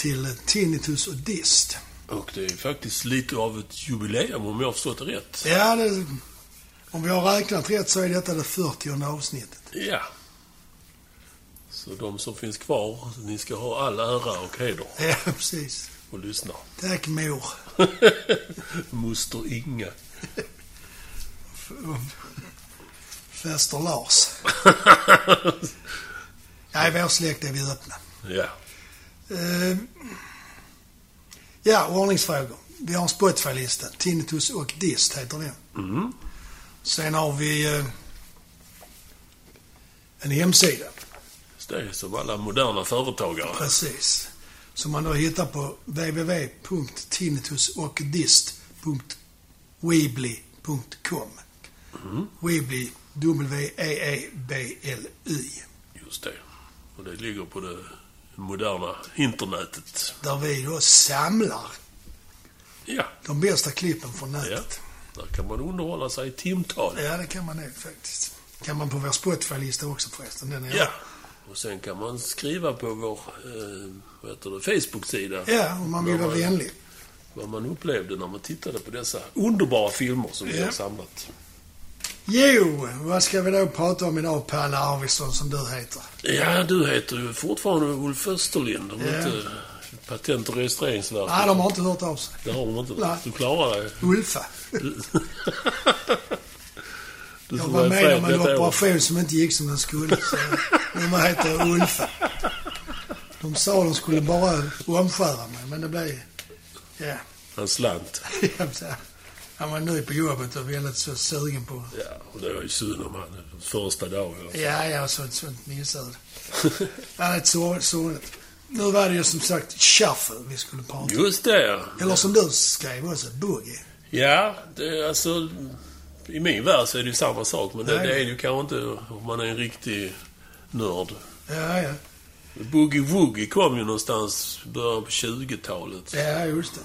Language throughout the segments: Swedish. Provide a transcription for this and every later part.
till Tinnitus och Dist. Och det är faktiskt lite av ett jubileum om jag har förstått det rätt. Ja, det, om vi har räknat rätt så är detta det 40 avsnittet. Ja. Så de som finns kvar, ni ska ha all ära och heder Ja, precis. och lyssna. Tack mor. Moster Inga. Fäster Lars. I vår släkt är vi öppna. Ja. Eh, ja, ordningsfrågor. Vi har en Spotify-lista. Tinnitus och Dist heter den. Mm. Sen har vi eh, en hemsida. Det är som alla moderna företagare. Precis. Som man då hittar på www.tinnitusochdist.weebly.com. Mm. Weebly, W-E-E-B-L-Y. Just det. Och det ligger på det moderna internetet. Där vi då samlar Ja. de bästa klippen från ja. nätet. Där kan man underhålla sig i timtal. Ja, det kan man nog faktiskt. kan man på vår Spotify-lista också förresten. Den är Ja. Och sen kan man skriva på vår eh, Facebook-sida Ja, om man vill vara vänlig. vad man upplevde när man tittade på dessa underbara filmer som vi Ja. har samlat. Jo, vad ska vi då prata om idag, Palle Arvidsson, som du heter? Ja, du heter ju fortfarande Ulf Österlind. Om Ja. inte Patent och registreringsverket. Nej, de har inte hört av sig. Det har de inte. Nej. Du klarar dig. Ulfa. Du Jag var med om en år. operation som inte gick som den skulle. Så nummer heter Ulfa. De sa de skulle bara omskära mig, men det blev... Ja. Han slant. Han var ny på jobbet och väldigt så sugen på... Ja, och det var ju synd om han första dagen. Ja, ja, sånt, sånt missöde. Han är ett sorgligt. Nu var det ju som sagt shuffle vi skulle prata om. Just det, ja. Eller som du skrev också, boogie. Ja, det alltså... I min värld så är det ju samma sak, men det, det är det ju kanske inte om man är en riktig nörd. Ja, ja. Boogie Woogie kom ju någonstans början på 20-talet. Ja, just det.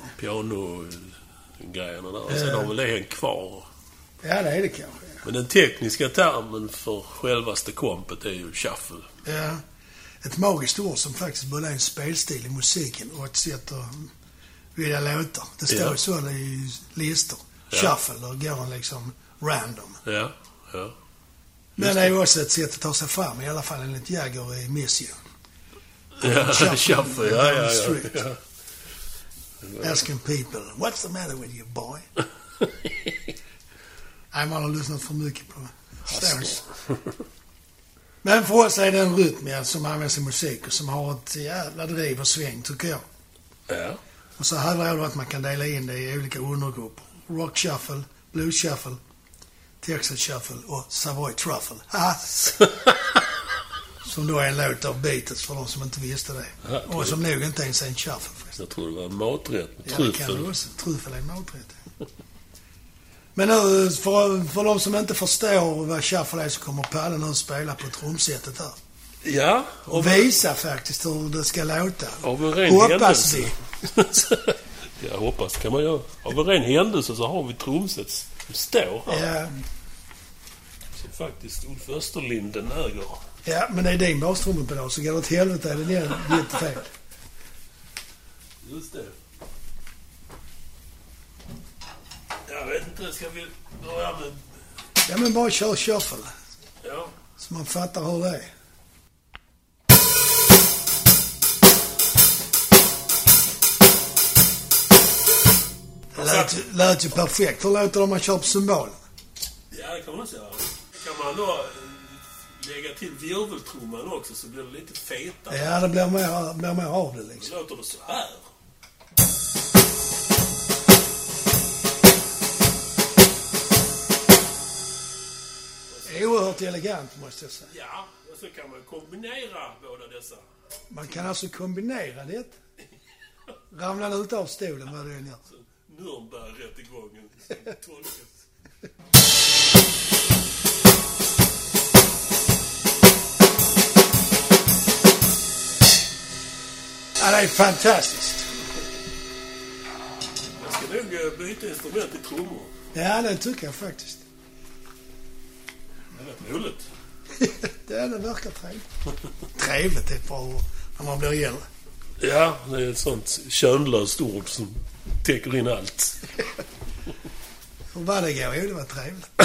Piano-grejerna där. Och sen har väl det hängt kvar. Ja, det är det kanske. Men den tekniska termen för självaste kompet är ju shuffle. Ja. Ett magiskt ord som faktiskt både är en spelstil i musiken och ett sätt att vilja låta. Det står Ja. så i listor. Ja. Shuffle, och går liksom random. Ja, ja. Men det är ju också ett sätt att ta sig fram, i alla fall enligt Jagger i Miss You. Ja, Shuffle shuffle, ja, ja, ja. Asking people, what's the matter with you boy? Nej, man har lyssnat för mycket på Stones. Men för oss är det en rytm som används i musik och som har ett jävla driv och sväng, tycker jag. Ja. Och så hävdar jag då att man kan dela in det i olika undergrupper. Rock shuffle, blues shuffle, Texas shuffle och Savoy truffle. Som då är en låt av Beatles för de som inte visste det. Ja, Och som nog inte ens är en shuffle förresten. Jag tror det var en maträtt med Ja, det kan det också. Tryffel är en maträtt. Men nu, för, för de som inte förstår vad shuffle är så kommer Palle nu spela på trumsetet här. Ja, Och visa faktiskt hur det ska låta. av en ren Hoppas händelse. vi. ja, hoppas kan man göra. Av en ren händelse så har vi trumset som står här. Ja, Som faktiskt Ulf Österlinden äger. Ja, men det är din bastrumpepedal så går det åt helvete är det den fel. Just det. Jag vet inte, ska vi börja med... Ja, men bara kör shuffle. Ja. Så man fattar hur det är. Det lät, lät ju perfekt. Hur låter det om man kör på cymbalen? Ja, det kan man säga. Kan man då lägga till virveltrumman också så blir det lite fetare. Ja, det blir mer, blir mer av det liksom. Så låter det så här. Oerhört elegant måste jag säga. Ja, och så kan man kombinera båda dessa. Man kan alltså kombinera det. Ramlar ut av stolen vad det än gör. Nürnbergrättegången tolkas. Ja, det är fantastiskt. Jag ska nog eh, byta instrument till trummor. Ja, det tycker jag faktiskt. Det är rätt roligt. det, det verkar trevligt. Trevligt är ett bra ord när man blir äldre. Ja, det är ett sånt könlöst ord som täcker in allt. Hur var det igår? Jo, det var trevligt.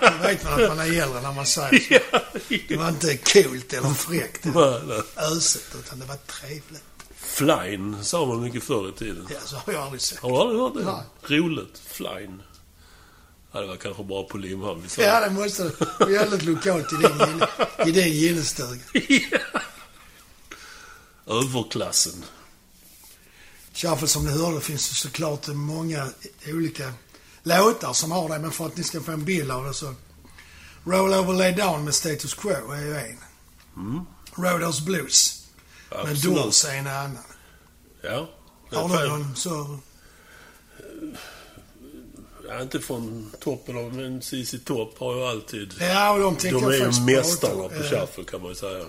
Då vet man att man är äldre när man säger så. Ja, Det var inte coolt eller fräckt eller ösigt, utan det var trevligt. Flyn sa man mycket förr i tiden. Ja, så har jag aldrig sagt. Har du aldrig hört det? Nej. Roligt. Flyn. Ja, det var kanske bara på Limhamn vi sa Ja, det måste det. väldigt lokalt i din, gille- i din gillestuga. Överklassen. Shuffle, som ni hörde, finns det såklart många olika låtar som har det, men för att ni ska få en bild av det så... Roll Over Lay Down med Status Quo är ju en. Mm. Roadhouse Blues med Absolut. Doors är en annan. Ja. Har du någon så... Ja, inte från toppen av, men CC Topp har ju alltid... Ja, och de tänkte De är ju mästarna på om. shuffle kan man ju säga.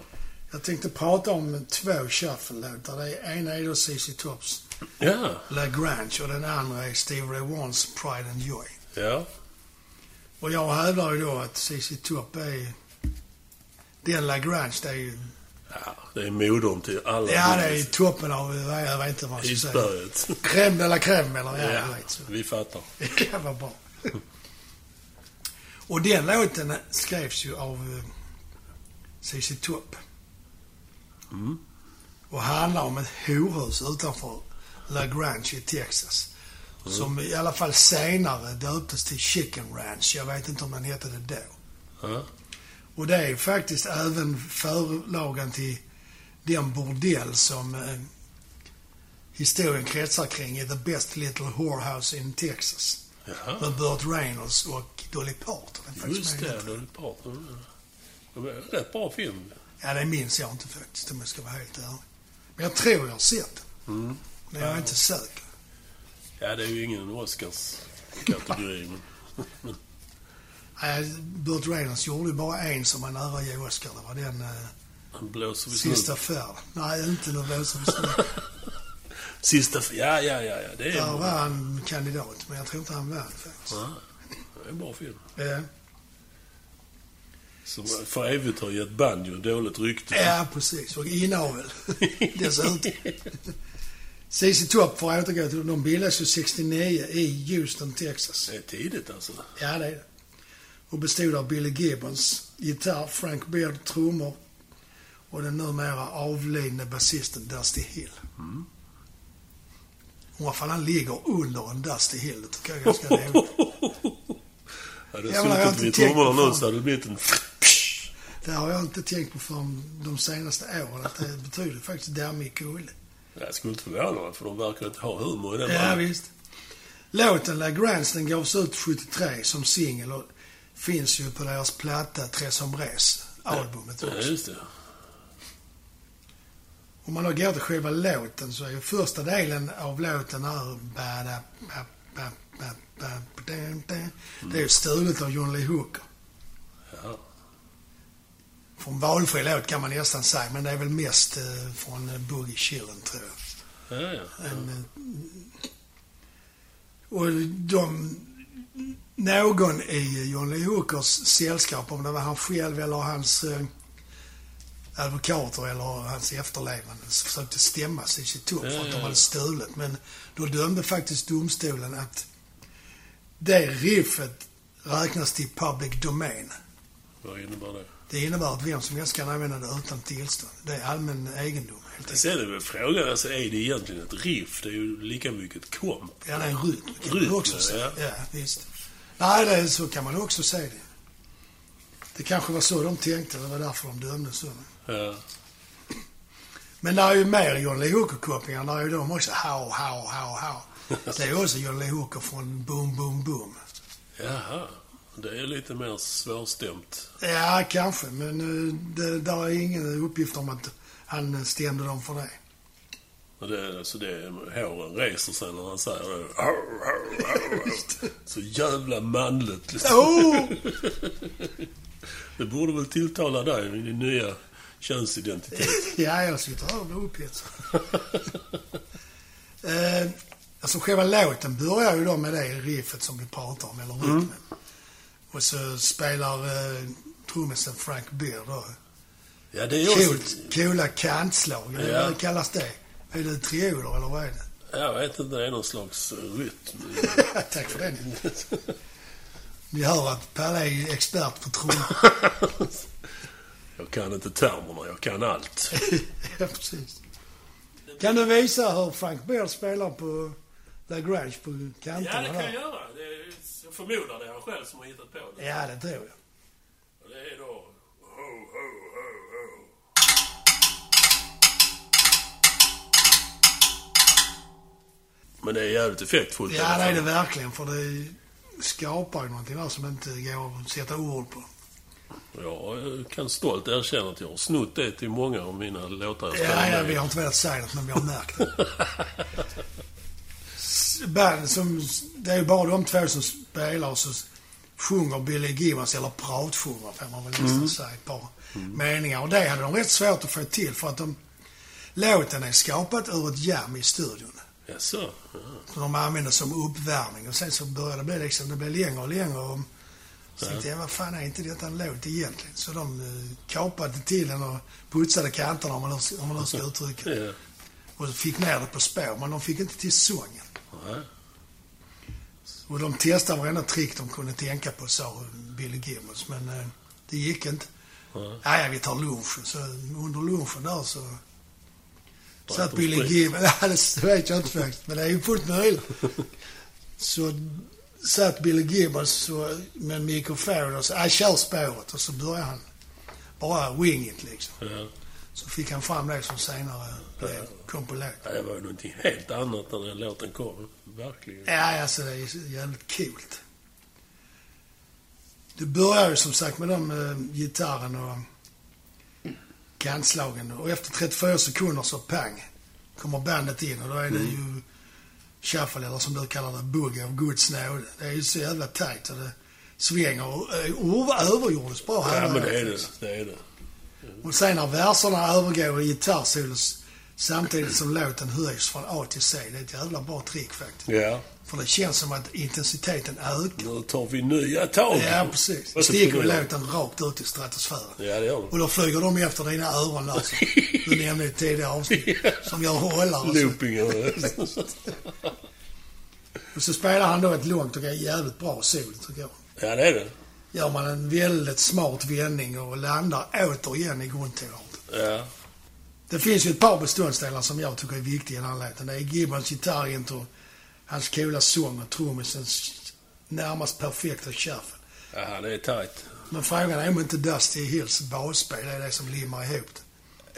Jag tänkte prata om två shuffle-låtar. Det ena är då CC Tops Ja, La Grange och den andra är Steve Ray Wans Pride and Joy. ja. Och jag hävdar ju då att CC Top är... Den La Grange, det är ju... Ja, det är modern till alla. Ja, det är toppen av... Jag vet inte vad jag ska säga. Isberget. Crème de la crème, eller ja, Ja, jag vet så. vi fattar. Det var bra. Och den låten skrevs ju av eh, CC Top. Mm. Och handlar om ett horhus utanför La Grange i Texas. Mm. Som i alla fall senare döptes till Chicken Ranch. Jag vet inte om den hette det då. Ja. Och det är faktiskt även förlagan till den bordell som eh, historien kretsar kring i The Best Little Whorehouse in Texas. Jaha. Med Burt Reynolds och Dolly Parton. Just det. Dolly Parton. Det var en rätt bra film. Ja, det minns jag inte faktiskt om jag ska vara helt ärlig. Men jag tror jag har sett den. Mm. Men jag är inte säker. Ja, det är ju ingen Oscars-kategori. men- Burt Reynolds gjorde ju bara en som var nära att ge Oscar. Det var den eh, Han blåser vid Sista färd. Nej, inte blåsa vid snön. Sista... Ja, ja, ja, ja. Det är Där var han kandidat, men jag tror inte han vann faktiskt. Ja, det är en bra film. Ja, Som för evigt har gett banjo dåligt rykte. ja precis. Och inavel dessutom. CC Top, för att återgå till de bildades ju 69 i Houston, Texas. Det är tidigt alltså. Ja, det är det. Och bestod av Billy Gibbons, gitarr, Frank Beard, trummor och den numera avlidne basisten Dusty Hill. Mm. Och vad han ligger under en Dusty Hill, det tycker jag är ganska roligt. Hade jag suttit vid trummorna nu så hade det blivit en... Det har jag inte tänkt på förrän de senaste åren, att det betyder faktiskt dammig kulle. Jag skulle inte förvåna mig för de verkar inte ha humor i den Ja, visst. Låten La Grants, den gavs ut 73 som singel och finns ju på deras platta Tres Hombres, albumet Ja, också. just det. Om man då går till själva låten så är ju första delen av låten är... bada, ba, ba, ba, ba, ba, dun, dun. Det är ju stulet av John Lee Hooker. Ja. Från valfri låt kan man nästan säga, men det är väl mest eh, från eh, Boogie Chillen tror jag. Ja, ja. En, eh, och de... Någon i John Lee Hookers sällskap, om det var han själv eller hans eh, advokater eller hans efterlevande, försökte stämma sig i sitt upp Ja, för att ja, de ja. hade stulit. Men då dömde faktiskt domstolen att det riffet räknas till public domain. Vad innebär det? Det innebär att vem som helst kan använda det utan tillstånd. Det är allmän egendom, helt enkelt. Sen är väl frågan, alltså är det egentligen ett riff? Det är ju lika mycket ett komp. Ja, det är en rytm kan Rytm, man också säga. ja. Ja, visst. Nej, det, är- så kan man också säga det. Det kanske var så de tänkte. Det var därför de dömde så. Ja. Men det är ju mer John Lee Hooker-kopplingar. Där är ju de också how, how, how, how. Det är också John Lee Hooker från Boom, Boom, Boom. Jaha. Det är lite mer svårstämt. Ja, kanske. Men eh, det, där är ingen uppgift om att han stämde dem för det. Det, så det, håren reser sig när han säger det. Arr, arr, arr. Så jävla manligt liksom. Oh! Det borde väl tilltala dig din nya könsidentitet. Ja, jag sitter här och blir upphetsad. eh, alltså själva låten börjar ju då med det riffet som vi pratar om, eller rytmen. Mm. Och så spelar eh, trummisen Frank Beard då Ja, det är också... Coolt, coola kantslag, eller Ja. vad kallas det? Är det trioler eller vad är det? Jag vet inte, det är någon slags rytm. Tack för det. Ni hör att Palle är expert på trummor. jag kan inte termerna, jag kan allt. ja, precis. Kan du visa hur Frank Beard spelar på Lagrange på kanterna Ja, det kan jag göra. Förmodar det är han själv som har hittat på det. Ja, det tror jag. Och Det är då... Ho, ho, ho, ho. Men det är jävligt effektfullt. Ja, det är det verkligen. För det skapar ju någonting där som inte går att sätta ord på. Jag kan stolt erkänna att jag har snott det till många av mina låtar Ja, ja, vi har inte velat säga det, men vi har märkt det. Band som... Det är ju bara de två som spelar och så sjunger Billy Gibbons, eller pratsjunger får man väl nästan Mm. säga, ett par meningar. Och det hade de rätt svårt att få till för att de... Låten är skapad ur ett jam i studion. Jaså? Ja. Som de använde som uppvärmning. Och sen så började det bli liksom, det blev längre och längre. Och så tänkte jag, vad fan är inte detta en låt egentligen? Så de eh, kapade till den och putsade kanterna om man nu- om man nu ska uttrycka det. Ja. Och fick ner det på spår, men de fick inte till sången. Nej. Och de testade varenda trick de kunde tänka på, sa Billy Gibbons. Men eh, det gick inte. Nej. Ja, vi tar lunchen. Så under lunchen där så satt Billy? Gibbons... Ja, det vet jag inte faktiskt. Men det är ju fullt möjligt. Så satt Billy Gibbons med en mikrofon och så, ja, kör spåret. Och så började han bara wing it liksom. Ja. Så fick han fram det som senare blev, kom på låt. Ja, Det var ju någonting helt annat när den låten kom. Verkligen. Ja, alltså det är jävligt coolt. Det börjar ju som sagt med de uh, gitarren och kantslagen. Och efter 34 sekunder så pang, kommer bandet in och då är det ju shuffle, eller som du kallar det, bugg av Guds nåde. Det är ju så jävla tajt och det svänger och uh, övergjordes bra Ja, men det är det. Det är det. Och sen när verserna övergår i gitarrsolos samtidigt som låten höjs från A till C. Det är ett jävla bra trick faktiskt. Ja. För det känns som att intensiteten ökar. Nu tar vi nya tag. Ja, precis. Så Sticker låten rakt ut i stratosfären. Ja, det gör Och då flyger de efter dina öron där som du nämnde i tidigare avsnitt. Som gör hållar och de. så. Looping och... Så spelar han då ett långt och jävligt bra solo tycker jag. Ja, det är det. Gör man en väldigt smart vändning och landar återigen i grundtonarten. Ja. Det finns ju ett par beståndsdelar som jag tycker är viktiga i den här låten. Det är Gibbons gitarrintro, hans coola sång och trummisens närmast perfekta shuffle. Ja, det är tight. Men frågan är om inte Dusty Hills basspel är det som limmar ihop det.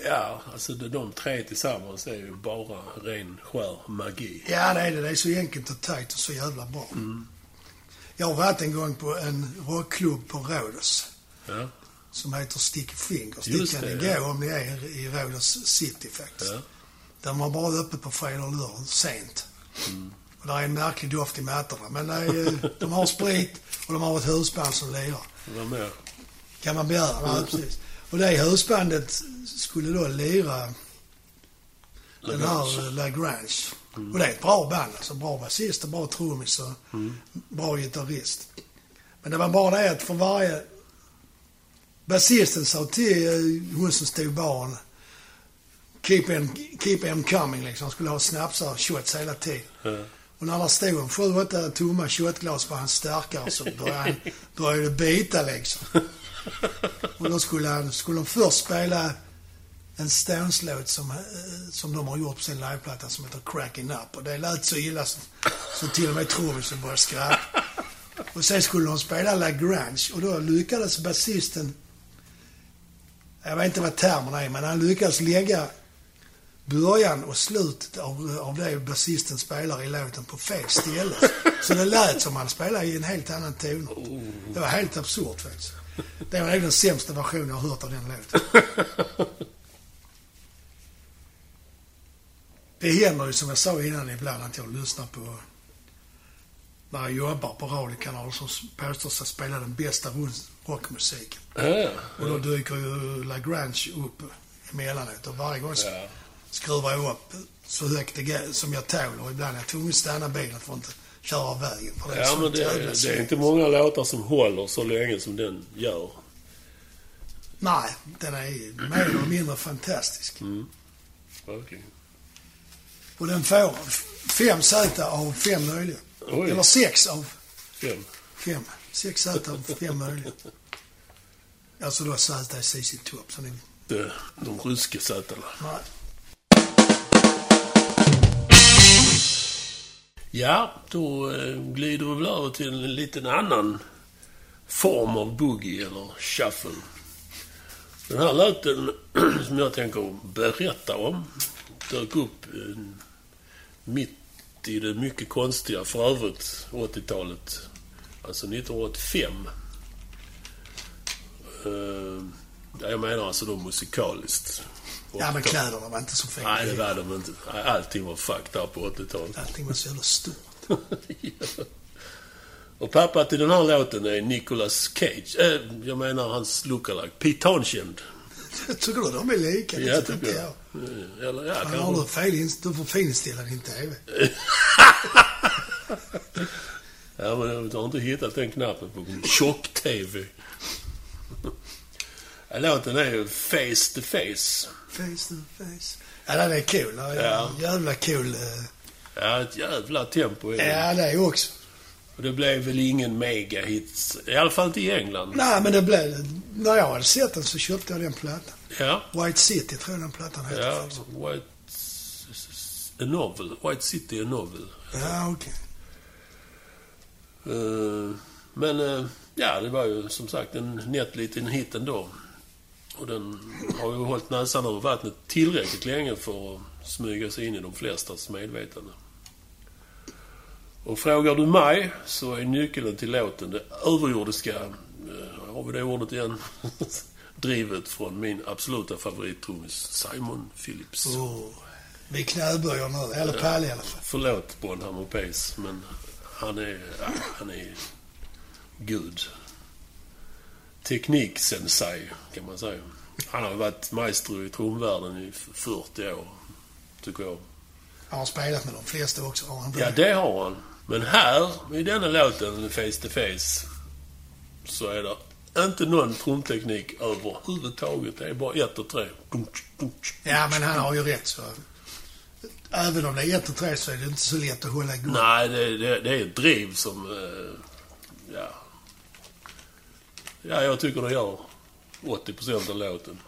Ja, alltså de, tre tillsammans är ju bara ren skär magi. Ja, det är det. Det är så enkelt och tajt och så jävla bra. Jag har varit en gång på en rockklubb på Rhodos Ja. som heter. Just Dit kan ni ja. gå om ni är i Rhodos city faktiskt. Ja. De har bara öppet på fredag och lördag, sent. Mm. Och det är en märklig doft i mattorna. Men är, eh, de har sprit och de har ett husband som lirar. Vad mer? Kan man begära. Ja, precis. Och det husbandet skulle då lira den här eh, Lagrange. Och det är ett bra band alltså. Bra basist och bra trummis och bra gitarrist. Men det var bara det att för varje... Basisten sa till eh, hon som stod i baren Keep em, keep em coming liksom. Han skulle ha snapsar och shots hela tiden. Ja. Och när det stod en sju, åtta tomma shotglas på hans starkare så började, han, började det bita liksom. Och då skulle, han, skulle de först spela en Stones-låt som, eh, som de har gjort på sin liveplatta som heter Cracking Up. Och det lät så illa så, så till och med trummisen började skratta. Och sen skulle de spela La Grange och då lyckades basisten, jag vet inte vad termerna är, men han lyckades lägga början och slutet av, av det basisten spelar i låten på fel ställe. Så det lät som han spelade i en helt annan ton. Det var helt absurt faktiskt. Det var nog den sämsta versionen jag har hört av den låten. Det händer ju som jag sa innan ibland att jag lyssnar på när jag jobbar på radiokanaler som påstår sig spela den bästa rockmusiken. Ja. Och då dyker ju Lagrange upp emellanåt och varje gång Ja. skruvar jag upp så högt det som jag tål och ibland är jag tvungen att stanna bilen för att inte köra av vägen. För det är Ja, men det, är- det är inte många låtar som håller så länge som den gör. Nej, den är mer eller mindre fantastisk. Verkligen. Och den får fem Z av fem möjliga. Oj. Eller sex av Fem. fem. Sex Z av fem möjliga. Alltså då Z är CC Top. Så ni, Det, de ryska sätarna. nej. Ja, då eh, glider vi väl över till en liten annan form av boogie eller shuffle. Den här låten som jag tänker berätta om dök upp mitt i det mycket konstiga, för övrigt, 80-talet. Alltså 1985. Eh, ja, jag menar alltså då musikaliskt. Ja, men kläderna var inte så fina. Nej, det var de inte. Allting var fucked up på 80-talet. Allting var så jävla stort. Ja. Och pappa till den här låten är Nicolas Cage. Eh, jag menar hans lookalike. Pete Townshend. Tycker du de är lika? Det Ja, inte tycker jag. jag. Eller ja, Han har du fel Du får finställa din TV. Ja, men jag har inte hittat den knappen på tjock-TV. Låten är ju Face to Face. Face to face. Ja, den är cool. Ja. Jävla cool. eh. Ja, ett jävla tempo är det. Ja, det är också. Och det blev väl ingen megahit. I alla fall inte i England. Nej, men det blev... När jag hade sett den så köpte jag den plattan. Ja. White City tror jag den plattan heter. Ja. White... A novel. White City, a novel. Ja, okej. Eh, Men eh, ja, det var ju som sagt en nätt liten hit ändå. Och den har ju hållit näsan över vattnet tillräckligt länge för att smyga sig in i de flestas medvetande. Och frågar du mig så är nyckeln till låten det överjordiska, eh, har vi det ordet igen, drivet från min absoluta favorittrummis Simon Phillips. Oh. Vi knäböjer nu. Eller Palle i alla fall. Förlåt Bonham och Pace, men han är, ja, han är gud. Tekniksensei, kan man säga. Han har varit maestro i trumvärlden i 40 år, tycker jag. Han har spelat med de flesta också. Han Ja, det har han. Men här, i denna låten, Face to Face, så är det inte någon trumteknik överhuvudtaget. Det är bara ett och tre. Ja, men han har ju rätt så. Även om det är ett och tre så är det inte så lätt att hålla igång. Nej, det, det, det är ett driv som... Eh, ja. Ja, jag tycker det gör 80% av låten.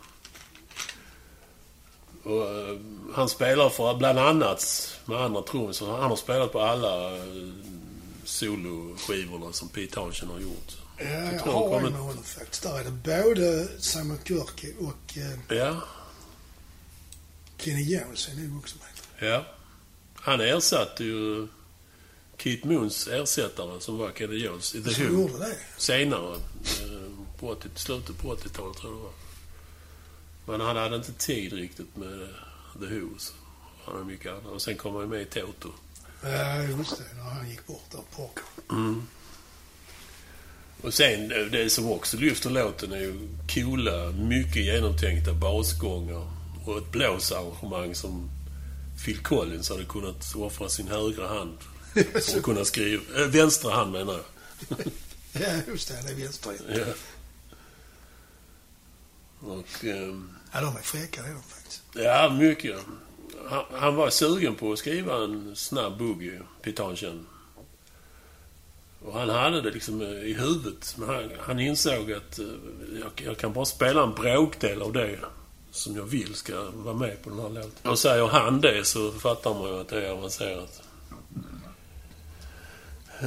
Och, eh, han spelar för bland annat med andra trummisar. Han har spelat på alla eh, soloskivorna som Pete Townshend har gjort. Ja, Jag jag har en med honom faktiskt. Där är det både Simon Kirke och eh, Ja, Kenny Jones är nog också med. ja. Han ersatte ju Keith Moons ersättare som var Kenny Jones i The Who. senare. eh, På 80, slutet på 80-talet tror jag det var. Men han hade inte tid riktigt med The Who. Han hade mycket annat. Och sen kom han med i Toto. Ja, just det. När han gick bort där, Parker. Och sen eh, det som också lyfter låten är ju coola, mycket genomtänkta basgångar. Och ett blåsarrangemang som Phil Collins hade kunnat offra sin högra hand för att kunna skriva. Äh, vänstra hand menar jag. Ja, just det. Det är vänster. Ja. Och... ehm, Ja, de är fräcka, det är de faktiskt. Ja, mycket. Han, han var sugen på att skriva en snabb boogie, Pitanchen. Och han hade det liksom eh, i huvudet. Men han, han insåg att eh, jag, jag kan bara spela en bråkdel av det som jag vill ska vara med på den här låten. Och säger han det så fattar man ju att det är avancerat.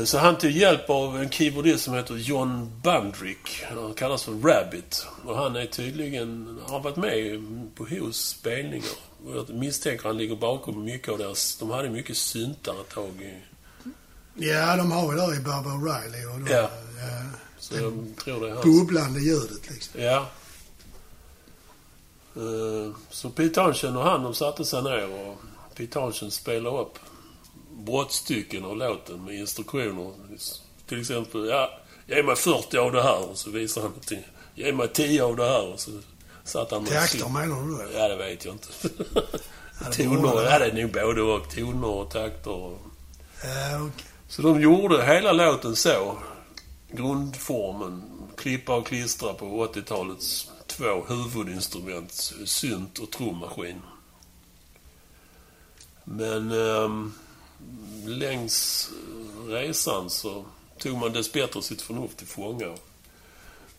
Så han tog hjälp av en keyboardist som heter John Bandrick. Han kallas för Rabbit. Och han är tydligen, har varit med på Whos spelningar. Och jag misstänker han ligger bakom mycket av deras... De hade mycket syntar ett tag. i- Ja, de har ju där i Barbara O'Reilly och de, Ja. ja, Så jag tror det är hans. bubblande ljudet liksom. Ja. Eh, Så Pete Townshend och han, de satte sig ner och Pete Townshend spelade upp brottstycken av låten med instruktioner. Till exempel, ja, ge mig 40 av det här. Och så visar han till, ge mig 10 av det här. Och så satt han med Takter menar du då? Ja, det vet jag inte. toner, ja det är nog både och. Toner och takter. och- Ja, okej. så de gjorde hela låten så. Grundformen. Klippa och klistra på 80-talets två huvudinstrument, synt och trummaskin. Men eh, längs resan så tog man dessbättre sitt förnuft till fånga.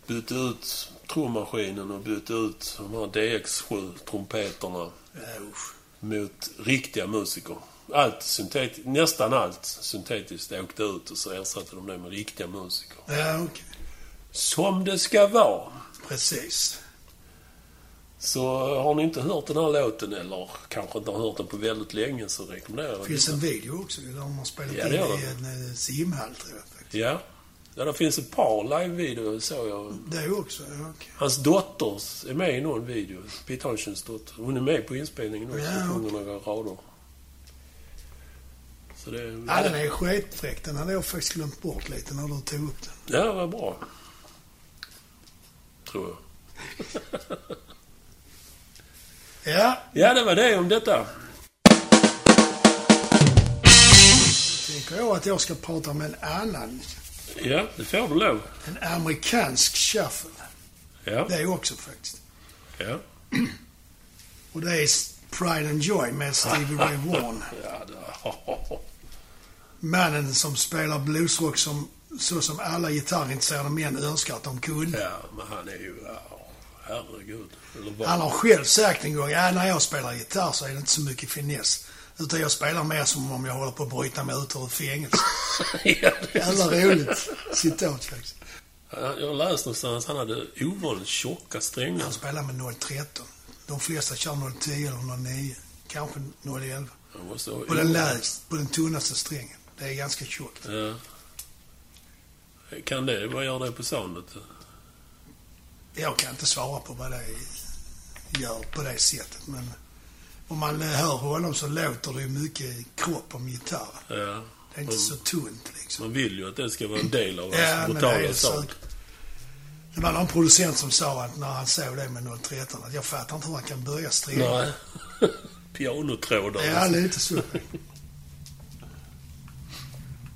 Bytte ut trummaskinen och bytte ut de här DX7-trumpeterna Ja, usch. mot riktiga musiker. Allt syntet, nästan allt syntetiskt åkte ut och så ersatte de det med riktiga musiker. Ja, okej. Som det ska vara. Precis. Så har ni inte hört den här låten eller kanske inte har hört den på väldigt länge så rekommenderar jag Det finns den. en video också där de har spelat Ja, in i en eh, simhall, tror jag faktiskt. Ja. Ja, det finns ett par live-videor såg jag. Det är också, ja, okej. Hans dotter är med i någon video. Pete Hunchens dotter. Hon är med på inspelningen också. Ja, sjunger några rader. Så det... Ja, den är skitfräck. Den hade jag faktiskt glömt bort lite när du tog upp den. Ja, vad bra. Tror jag. Ja, Ja, det var det om detta. tänker jag att jag ska prata om en annan. Ja, det får du lov. En amerikansk shuffle. Ja, Det är också faktiskt. ja. Och det är Pride and Joy med Stevie Ray Vaughan. Mannen som spelar bluesrock som, så som alla gitarrintresserade män önskar att de kunde. Ja, men han är ju... Ja, herregud. Han har själv sagt en gång, ja, när jag spelar gitarr så är det inte så mycket finess. Utan jag spelar mer som om jag håller på att bryta mig ut ur ett fängelse. ja, det är Jävla roligt citat faktiskt. Ja, Jag har läst någonstans han hade ovanligt tjocka strängar. Han spelar med 013. De flesta kör 010 eller 09. Kanske 011. Han måste ha På den lägst, på den tunnaste strängen. Det är ganska tjockt. Ja. Kan det, vad gör det på soundet? Jag kan inte svara på vad det gör på det sättet. Men om man hör honom så låter det ju mycket kropp om gitarren. Ja. Det är inte Man, så tunt liksom. man vill ju att det ska vara en del av Ja, hans det brutala sound. Det var någon producent som sa att när han såg det med 013 att jag fattar inte hur man kan börja strängen. Nej. Pianotrådar. Ja, lite så.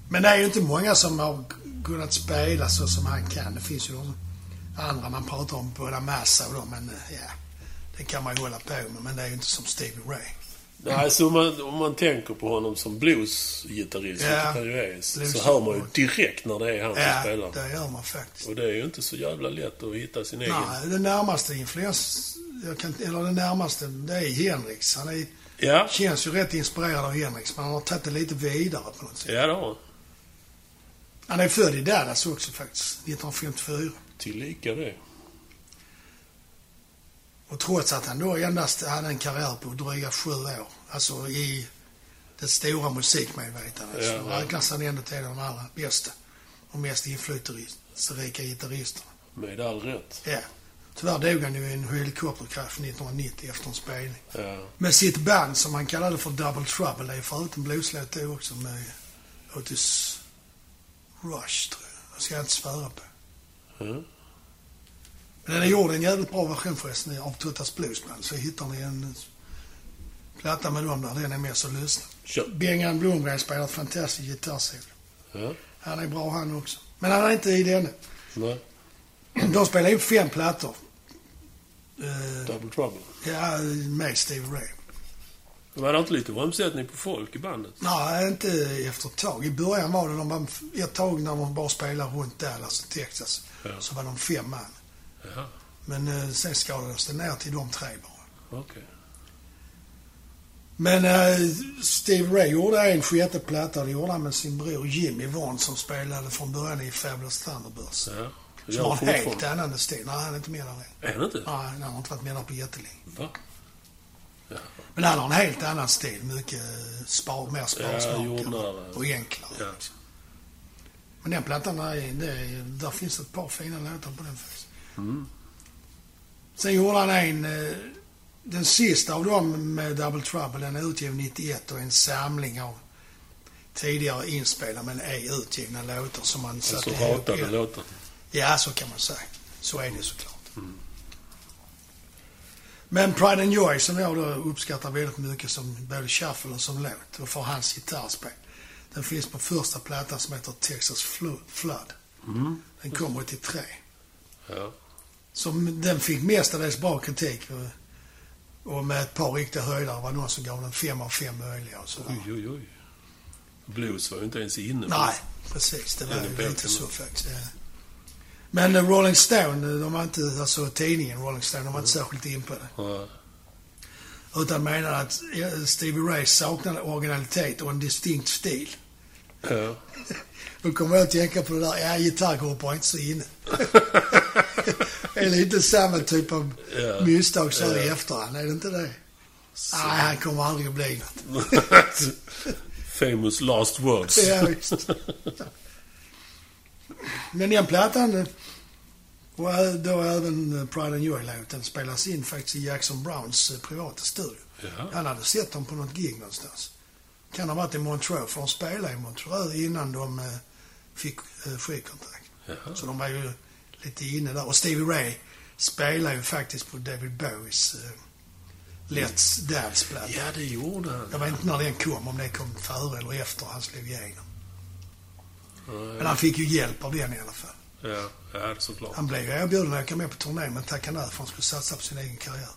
Men det är ju inte många som har kunnat spela så som han kan. Det finns ju de andra man pratar om, både Massa och dem, men eh, ja. Det kan man ju hålla på med, men det är ju inte som Stevie Ray. Nej, så om man, om man tänker på honom som bluesgitarrist, Ja, han ju är, så- hör man ju direkt när det är han som Ja, spelar. det gör man faktiskt. Och det är ju inte så jävla lätt att hitta sin egen. Nej, det närmaste influens, kan, eller det närmaste, det är Henriks. Han är, Ja, känns ju rätt inspirerad av Henriks, men han har tagit det lite vidare på något sätt. ja det har han. Han är född i Dallas också faktiskt, 1954. Tillika det. Och trots att han då endast hade en karriär på dryga sju år, alltså i det stora musikmedvetandet, Ja, så ja. räknas han ändå till de allra bästa och mest inflytelserika gitarristerna. Med all rätt. Ja. Tyvärr dog han ju i en helikopterkrasch 1990 efter en spelning. Ja. Med sitt band som han kallade för Double Trouble. Det är förut en blueslåt det också med Otis Rush, tror jag. Det ska jag inte svära på. Mm. Men den är gjord i en jävligt bra version förresten av Tuttas Bluesband. Så hittar ni en platta med dem där. Den är med så lyssna. Kör. Bengan Blomgren spelar ett fantastiskt gitarrsolo. Ja. Han är bra han också. Men han är inte i denna. Nej. De spelar in fem plattor. Eh, Double Trouble. ja, med Steve Ray. Var det inte lite omsättning på folk i bandet? Nej, inte efter ett tag. I början var det de var ett tag när de bara spelade runt Dallas och Texas. Ja. Så var de fem man. Jaha, Men eh, sen skadades det ner till de tre bara. okej. Men eh, Steve Ray gjorde en sjätte platta det gjorde han med sin bror Jimmy Vaughan som spelade från början i Fabulous Thunderbirds. Ja. Som har en helt annan stil. Nej, han är inte med där än. Är han inte? Nej, han har inte varit med där på jättelänge. Va? Ja. Men han har en helt annan stil. Mycket spar, mer sparsmakad jordnära. och enklare. Ja. Liksom. Men den plattan, är, det, är- där finns ett par fina låtar på den faktiskt. Mm. Sen gjorde han en, eh, den sista av dem med Double Trouble, den är utgiven 91 och en samling av tidigare inspelade men ej utgivna låtar som man Alltså satte ihop. ratade låtar. Ja, så kan man säga. Så är det såklart. Men Pride and Joy som jag då uppskattar väldigt mycket som både shuffle och som låt och för hans gitarrspel. Den finns på första plattan som heter Texas Flo- Flood. Mm. Den kom 83. Ja. Som den fick mestadels bra kritik. Och, och med ett par riktiga höjdare var det någon som gav den fem av fem möjliga och sådär. Oj, oj, oj. Blues var ju inte ens inne. Nej, precis. Det var ju det. så faktiskt. Ja. Men eh, Rolling Stone, de var inte, alltså tidningen Rolling Stone, de var inte särskilt in på det. Ja. Utan menade att eh, Stevie Ray saknade originalitet och en distinkt stil. Ja. Då kommer jag att tänka på det där, ja, gitarrgrupp var inte så inne. är lite samma typ av Ja. misstag så här i Ja. efterhand, är det inte det? Nej, han kommer aldrig att bli något. Famous last words. Ja, visst. Men den plattan, eh, och då även eh, Pride and Joy-låten, spelas in faktiskt i Jackson Browns eh, privata studio. Ja. Han hade sett dem på något gig någonstans. Kan ha varit i Montreux, för de spelade i Montreux innan de fick skivkontrakt. Jaha. Så de var ju lite inne där. Och Stevie Ray spelar ju faktiskt på David Bowies Let's Dance-platta. Ja, det gjorde han. Jag vet inte när den kom, om det kom före eller efter han slog igenom. Men han fick ju hjälp av den i alla fall. ja, ja såklart. Han blev ju erbjuden att åka med på turné, men tackade nej för han skulle satsa på sin egen karriär.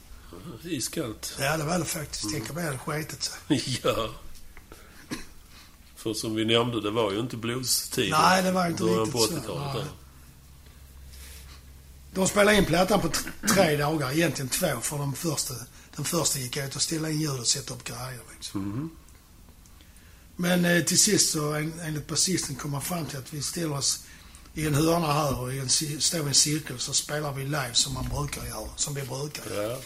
Iskallt. Ja, det var det faktiskt. Tänk om det hade skitit sig. Ja. För som vi nämnde, det var ju inte blues-tiden. Nej, det var inte riktigt på så. 80-talet. Nej. där. De spelade in plattan på tre dagar, egentligen två, för de första, den första gick ut och ställa in ljud och sätta upp grejer. Liksom. Mhm. Men eh, till sist så, en, enligt basisten, kom man fram till att vi ställer oss i en hörna här och i en, står i en cirkel så spelar vi live som man brukar göra, som vi brukar göra. Ja.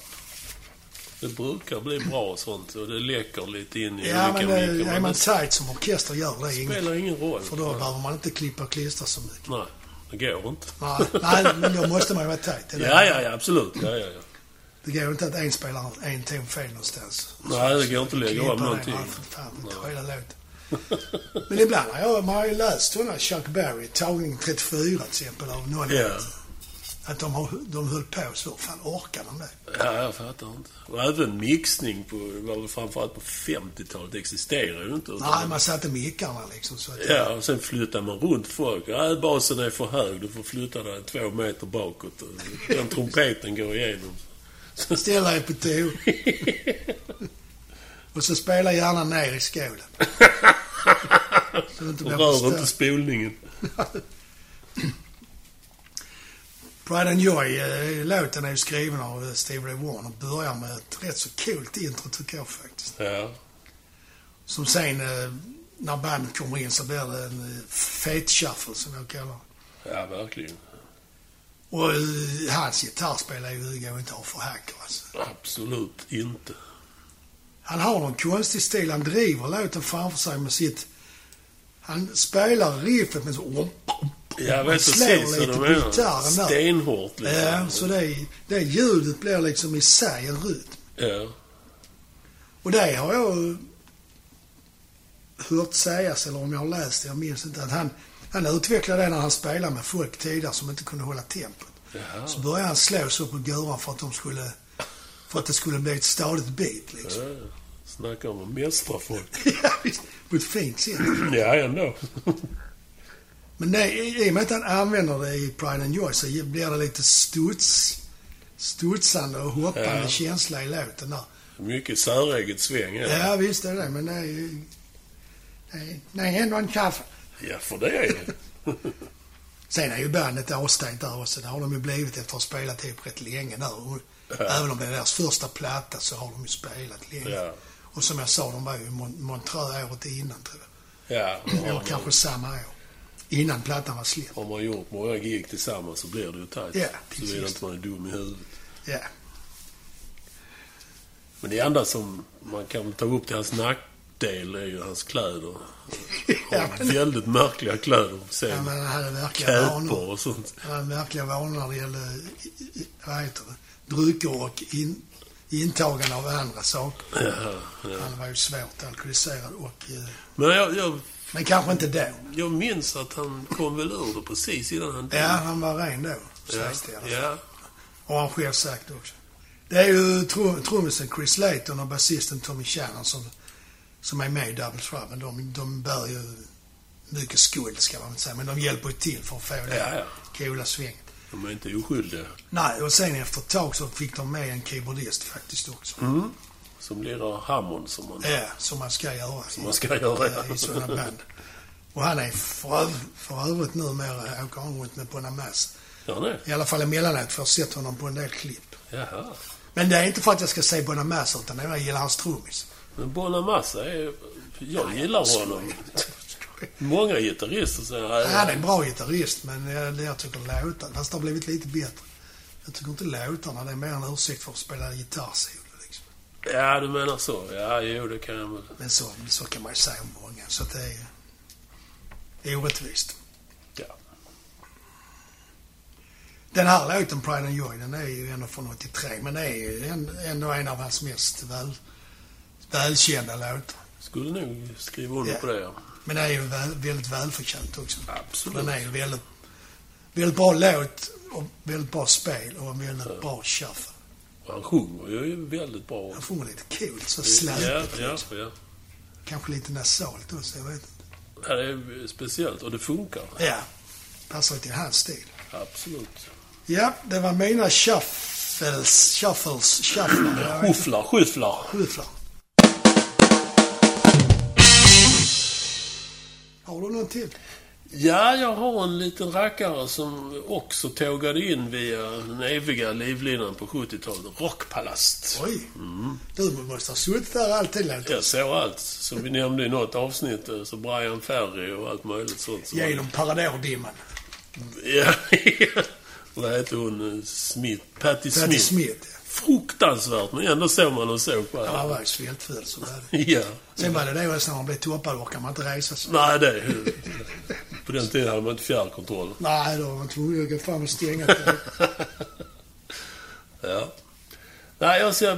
Det brukar bli bra sånt och det läcker lite in i Ja, olika men eh, mickar. är man tight som orkester gör det spelar ingen roll. För då Nej. behöver man inte klippa och klistra så mycket. Nej, det går inte. Nej, nej, men då måste man ju vara tight. Ja, ja, ja, absolut. Ja, ja, ja. Det går inte att en spelar en ton fel någonstans. Nej, det går inte att lägga om någonting. nej, för fan, inte hela låten. Men ibland har jag, man har ju läst sådana Chuck Berry, tagning 34 till exempel, av någon. Ja. Att de, har, de höll på så. Fan, orkar de det? Ja, jag fattar inte. Och även mixning på, framförallt på 50-talet, existerar ju inte. Nej, man satte mickarna liksom så att... Ja, och sen flyttar man runt folk. Ja, basen är för hög. Du får flytta dig två meter bakåt. Den trumpeten går igenom. Ställa dig på tå. Och så spela gärna ner i skålen. Så inte Och rör förstört. inte spolningen. Pride and Joy, eh, låten är ju skriven av eh, Steve Ray Vaughan och börjar med ett rätt så coolt intro tycker jag faktiskt. Ja. Som sen, eh, när bandet kommer in så blir det en fet shuffle som jag kallar. Ja, verkligen. Och eh, hans gitarrspel är ju, det går inte att få hack alltså. Absolut inte. Han har någon konstig stil. Han driver låten framför sig med sitt... Han spelar riffet med så... Jag Han vet slår precis lite vad du menar. Stenhårt liksom. Ja, så det, det ljudet blir liksom i sig en rytm. Ja. Och det har jag hört sägas, eller om jag har läst det, jag minns inte, att han, han utvecklade det när han spelade med folk tidigare som inte kunde hålla tempot. Jaha. Så började han slå så på guran för att de skulle... För att det skulle bli ett stadigt beat liksom. Ja. Snacka om att mästra folk. Ja, visst. På ett fint sätt. Ja, ändå. Men det, i och med att han använder det i Pride and Joy så blir det lite studs, studsande och hoppande Ja. känsla i låten där. Mycket säreget sväng. Ja, Ja, visst är det men är, det är ändå en kaffe. Ja för det är det. Sen är ju bandet avstängt där också. Det har de ju blivit efter att ha spelat ihop rätt länge där. Ja. Även om det är deras första platta så har de ju spelat länge. Ja. Och som jag sa, de var ju i Mon- Montreux året innan tror jag. Ja, Eller kanske samma år. Innan plattan var släppt. har man gjort många gig tillsammans så blir det ju tajt. Ja, Såvida precis. inte man är dum i huvudet. Ja. Men det enda som man kan ta upp till hans nackdel är ju hans kläder. Ja, Har men- väldigt märkliga kläder. Ja, men han hade käpor vanor. och sånt. Han hade verkliga vanor när det gällde, vad heter det, drycker och in, intagande av andra saker. Ja, ja. Han var ju svårt alkoholiserad och... eh, Men jag, jag, Men kanske inte då. jag minns att han kom väl ur det precis innan han dog. Ja, han var ren då, sägs det i alla fall. ja. Och han själv sagt också. Det är ju trum- trummisen Chris Layton och basisten Tommy Shannon som, som är med i Double Trouble. De, de bär ju mycket skuld, ska man säga. Men de hjälper ju till för att få det Ja, ja. coola svänget. De är inte oskyldiga. Nej, och sen efter ett tag så fick de med en keyboardist faktiskt också. Mm. Som lirar Hammond som man, Ja, som man ska göra. som man ska göra. i, i sådana band. Och han är för, öv- för övrigt numera åker han runt med. Ja, nej. I alla fall emellanåt, för jag har sett honom på en del klipp. Jaha. Men det är inte för att jag ska säga Bonamassa, utan jag gillar hans trummis. Men Bonamassa är... Jag gillar honom. Många gitarrister säger Han är en bra gitarrist, men jag, jag tycker låtarna, fast det har blivit lite bättre. Jag tycker inte låtarna, det är mer en ursäkt för att spela gitarrsolo liksom. Ja, du menar så. Ja, jo, det kan jag väl. Men så, så kan man ju säga om många, så att det är, det är orättvist. Ja. Den här låten, Pride and Joy, den är ju ändå från 83, men det är ju ändå en av hans mest väl, välkända låtar. Skulle nog skriva under Ja. på det, ja. Men det är ju väl, väldigt välförtjänt också. Absolut. den är ju väldigt, väldigt bra låt och väldigt bra spel och en väldigt bra shuffle. Han sjunger ju väldigt bra. Han får lite coolt, så Ja, släpigt ja, liksom. ja. Kanske lite nasalt också, jag vet inte. Ja, det är speciellt och det funkar. Ja, passar till hans stil. Absolut. Ja, det var mina shuffles, shuffles, shufflar. Inte. Skyfflar, skyfflar. Har du någon till? Ja, jag har en liten rackare som också tågade in via den eviga livlinan på 70-talet. Rockpalast. Oj. Du måste ha suttit där alltid, låter Jag såg allt. Som vi nämnde i något avsnitt. eh, Så Brian Ferry och allt möjligt sånt. Genom paradordimman. Ja, Vad heter hon? Smith? Patti Smith. Patti Smith. Fruktansvärt, men ändå såg man och såg på Ja, han det. var ju svältfödd så var det. Ja. Sen var det det också när man blev toppad orkar man inte resa sig. Nej, det... På den tiden hade man inte fjärrkontroll. Nej, då var man tvungen att gå fram och stänga det. Ja. Nej, jag ska eh,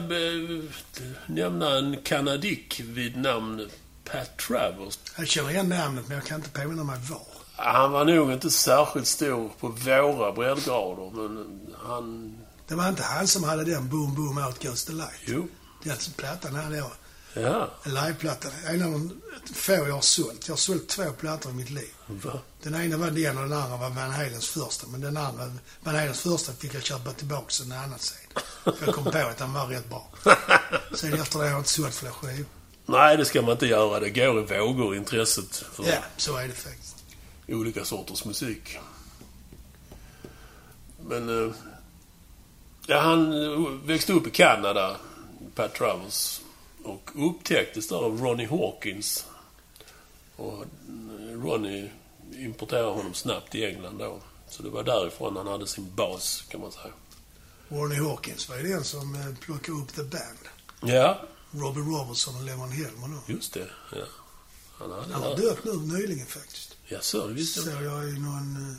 nämna en kanadick vid namn Pat Travers. Jag känner igen namnet men jag kan inte påminna mig var. Han var nog inte särskilt stor på våra breddgrader, men han... Det var inte han som hade den Boom Boom Out Goes the Light. Jo. Den plattan hade jag. Ja. En liveplatta. En av de få jag har sålt. Jag har sålt två plattor i mitt liv. Va? Den ena var den och den andra var Van Halens första. Men den andra, Van Halens första fick jag köpa tillbaka en annan sen. För jag kom på att den var rätt bra. Sen efter det har jag inte sålt fler skivor. Nej, det ska man inte göra. Det går i vågor, intresset för Ja, så är det faktiskt. olika sorters musik. Men... eh, Ja, han eh, växte upp i Kanada, Pat Travers. Och upptäcktes där av Ronnie Hawkins. Och eh, Ronnie importerade honom snabbt i England då. Så det var därifrån han hade sin bas, kan man säga. Ronnie Hawkins var ju den som eh, plockade upp The Band. Ja, Robbie Robertson och Levon Helmer då. just det. Ja. Han hade Han har dött nu nyligen faktiskt. Ja, så det visste Såg jag. jag i någon...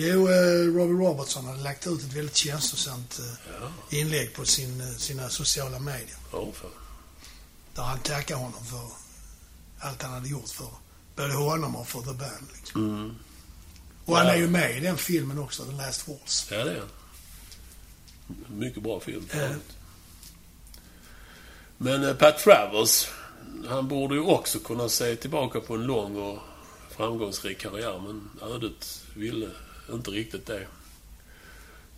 Jo, eh, Robbie Robertson hade lagt ut ett väldigt känslosamt eh, Ja, inlägg på sin, eh, sina sociala medier. oh, fan. Där han tackar honom för allt han hade gjort för både honom och för The Band. Liksom. Mm. Och han Ja. är ju med i den filmen också, The Last Horse. Ja, det är han. Mycket bra film. Ja. Men Pat Travers, han borde ju också kunna se tillbaka på en lång och framgångsrik karriär, men ödet ville inte riktigt det.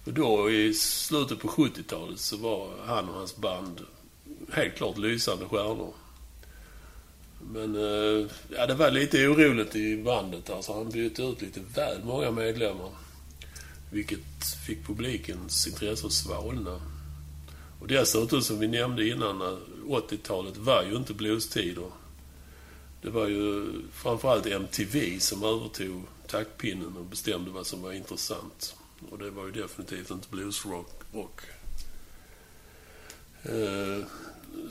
Och då i slutet på 70-talet så var han och hans band helt klart lysande stjärnor. Men eh, ja, det var lite oroligt i bandet. Alltså, han bytte ut lite väl många medlemmar. Vilket fick publikens intresse att svalna. Och dessutom, som vi nämnde innan, eh, 80-talet var ju inte bluestider. Det var ju framförallt MTV som övertog taktpinnen och bestämde vad som var intressant. Och det var ju definitivt inte bluesrock. rock. Eh,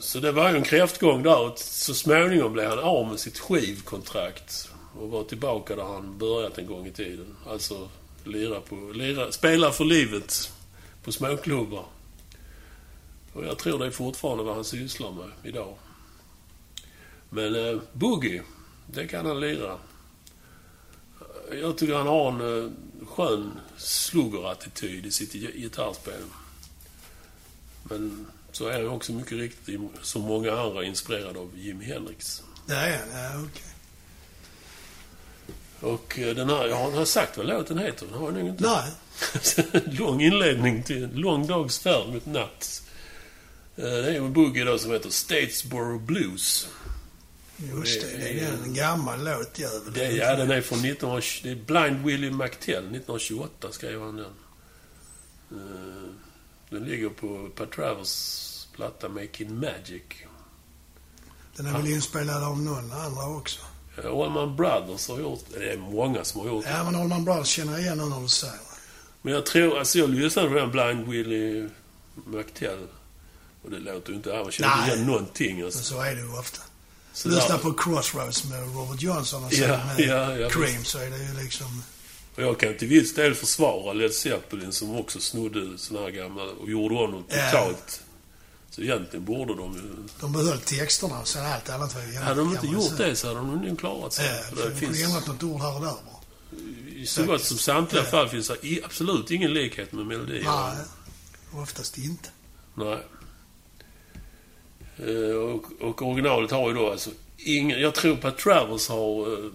Så det var ju en kräftgång där och så småningom blev han av med sitt skivkontrakt och var tillbaka där han börjat en gång i tiden. Alltså lira på, lira, spela för livet på småklubbar. Och jag tror det är fortfarande vad han sysslar med idag. Men eh, boogie, det kan han lira. Jag tycker han har en eh, skön sluggerattityd i sitt gi- gitarrspel. Men så är han också mycket riktigt, som många andra, inspirerad av Jimi Hendrix. Är han, ja okej. Och eh, den här, jag har, jag har sagt vad låten heter. Den har jag nog inte. Nej. lång inledning till en lång dags färd mot natt. Eh, Det är en boogie då som heter Statesboro Blues. Just det, det är en gammal låt jävel. Det, ja, den är från 19... Det är Blind Willie McTell. 1928 skrev han den. Eh, Den ligger på Pat Travers platta Making Magic. Den är väl inspelad av någon andra också. Eh, Allman Brothers har gjort... Det är många som har gjort det. Ja, men Allman Brothers känner jag igen när du säger det. Men jag tror... Alltså jag lyssnade på den Blind Willie McTell. Och det låter ju inte... Man känner inte igen någonting. Men Alltså. så är det ju ofta. Så Lyssna på Crossroads med Robert Johnson och sen Ja, med ja, ja, Cream så är det ju liksom... Och jag kan till viss del försvara Led Zeppelin som också snodde såna här gamla och gjorde om dem totalt. Så egentligen borde de ju... De behöll texterna och sen allt annat var ju Hade de inte gjort det så hade de nog klarat sig. Ja, För det de kunde finns, ändrat något ord här och där bara. I så gott som samtliga fall finns det absolut ingen likhet med melodier. Nej, oftast inte. Nej. Eh, Och, och originalet har ju då alltså ingen... Jag tror Pat Travers har eh,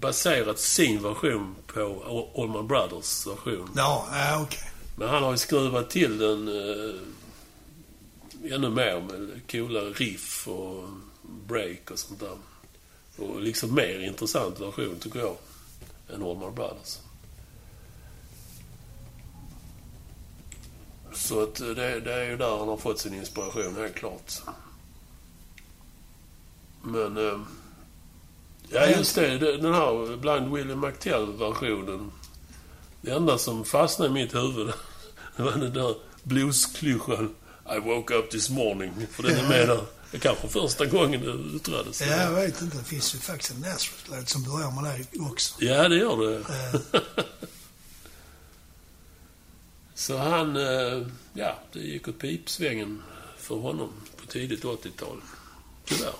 baserat sin version på Allman Brothers version. Ja, ja okej. Men han har ju skruvat till den eh, ännu mer med coola riff och break och sånt där. Och liksom mer intressant version, tycker jag, än Allman Brothers. Så att eh, det, det är ju där han har fått sin inspiration, helt klart. Men... Eh, ja, just det. Den här Blind Willie McTell-versionen. Det enda som fastnade i mitt huvud, det var den där bluesklyschan I woke up this morning. För den är med där. Det kanske första gången det yttrades. Ja, jag vet inte. Det finns ju faktiskt en Nazareth-låt som börjar med det också. Ja, det gör det. Så han, eh, ja, det gick åt pipsvängen för honom på tidigt 80-tal. Tyvärr.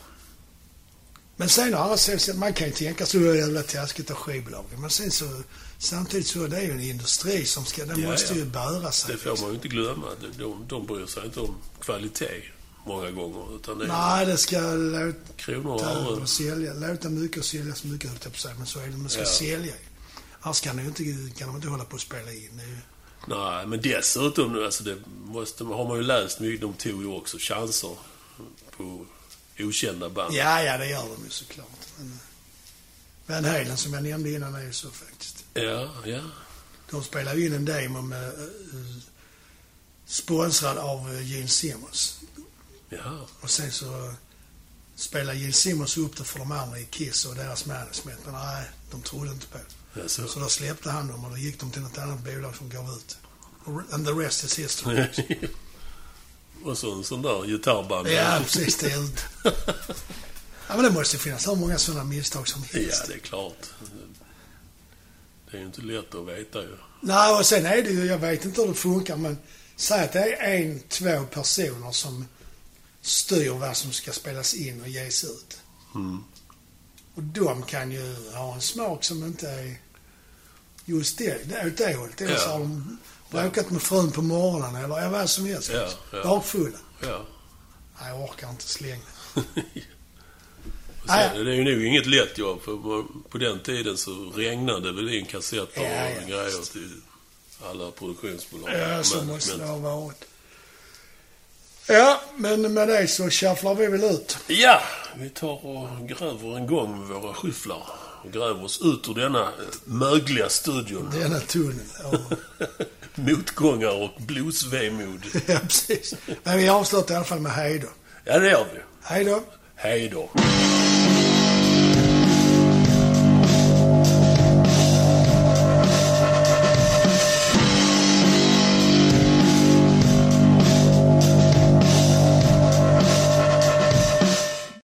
Men sen har så, så man kan ju tänka är det jävla taskigt av skivbolagen. Men sen så, samtidigt så är det ju en industri som ska, den Ja, måste ja. ju bära sig. Det får man ju inte glömma. De, de, de bryr sig inte om kvalitet många gånger. Utan det Nej, det ska låta kronor och ören. sälja. Låta mycket och sälja så mycket, höll på att säga. Men så är det. Man ska Ja. sälja. Annars kan, det ju inte, kan de inte hålla på och spela in. Det är ju, Nej, men dessutom, nu, alltså det måste, har man ju läst mycket. De tog ju också chanser på okända band. ja, ja, det gör de ju såklart. Men, Van Halen som jag nämnde innan är ju så faktiskt. Ja, ja. De spelar ju in en demo med, uh, sponsrad av uh, Gene Simmons. Ja, Och sen så spelar Gene Simmons upp det för de andra i Kiss och deras management. Men nej, de trodde inte på det. Alltså. Så då släppte han dem och då gick de till något annat bolag som gav ut. And the rest is history. och så en sån där gitarrband. ja, precis. Det är. Ja, men det måste finnas hur många sådana misstag som Ja, helst. det är klart. Det är ju inte lätt att veta ju. Nej, och sen är det ju, jag vet inte hur det funkar, men säg att det är en, två personer som styr vad som ska spelas in och ges ut. Mm. Och de kan ju ha en smak som inte är just det, det är åt det hållet. Eller så Ja. har de bråkat med frun på morgonen eller ja, vad som helst. Ja, ja. Bakfulla. Ja. Nej, jag orkar inte slänga. Sen, det är ju nog inget lätt jobb, för på- den tiden så regnade det väl in kassetter Ja, ja, och grejer visst. till alla produktionsbolag. Ja, så Men- måste men- det ha varit. Ja, men med det så shufflar vi väl ut. Ja, vi tar och gräver en gång med våra skyfflar. Gräver oss ut ur denna eh, mögliga studion. Denna tunnel. Ja. Motgångar och blodsvemod. ja, precis. Men vi avslutar i alla fall med hej då. Ja, det gör vi. Hej då. Hej då.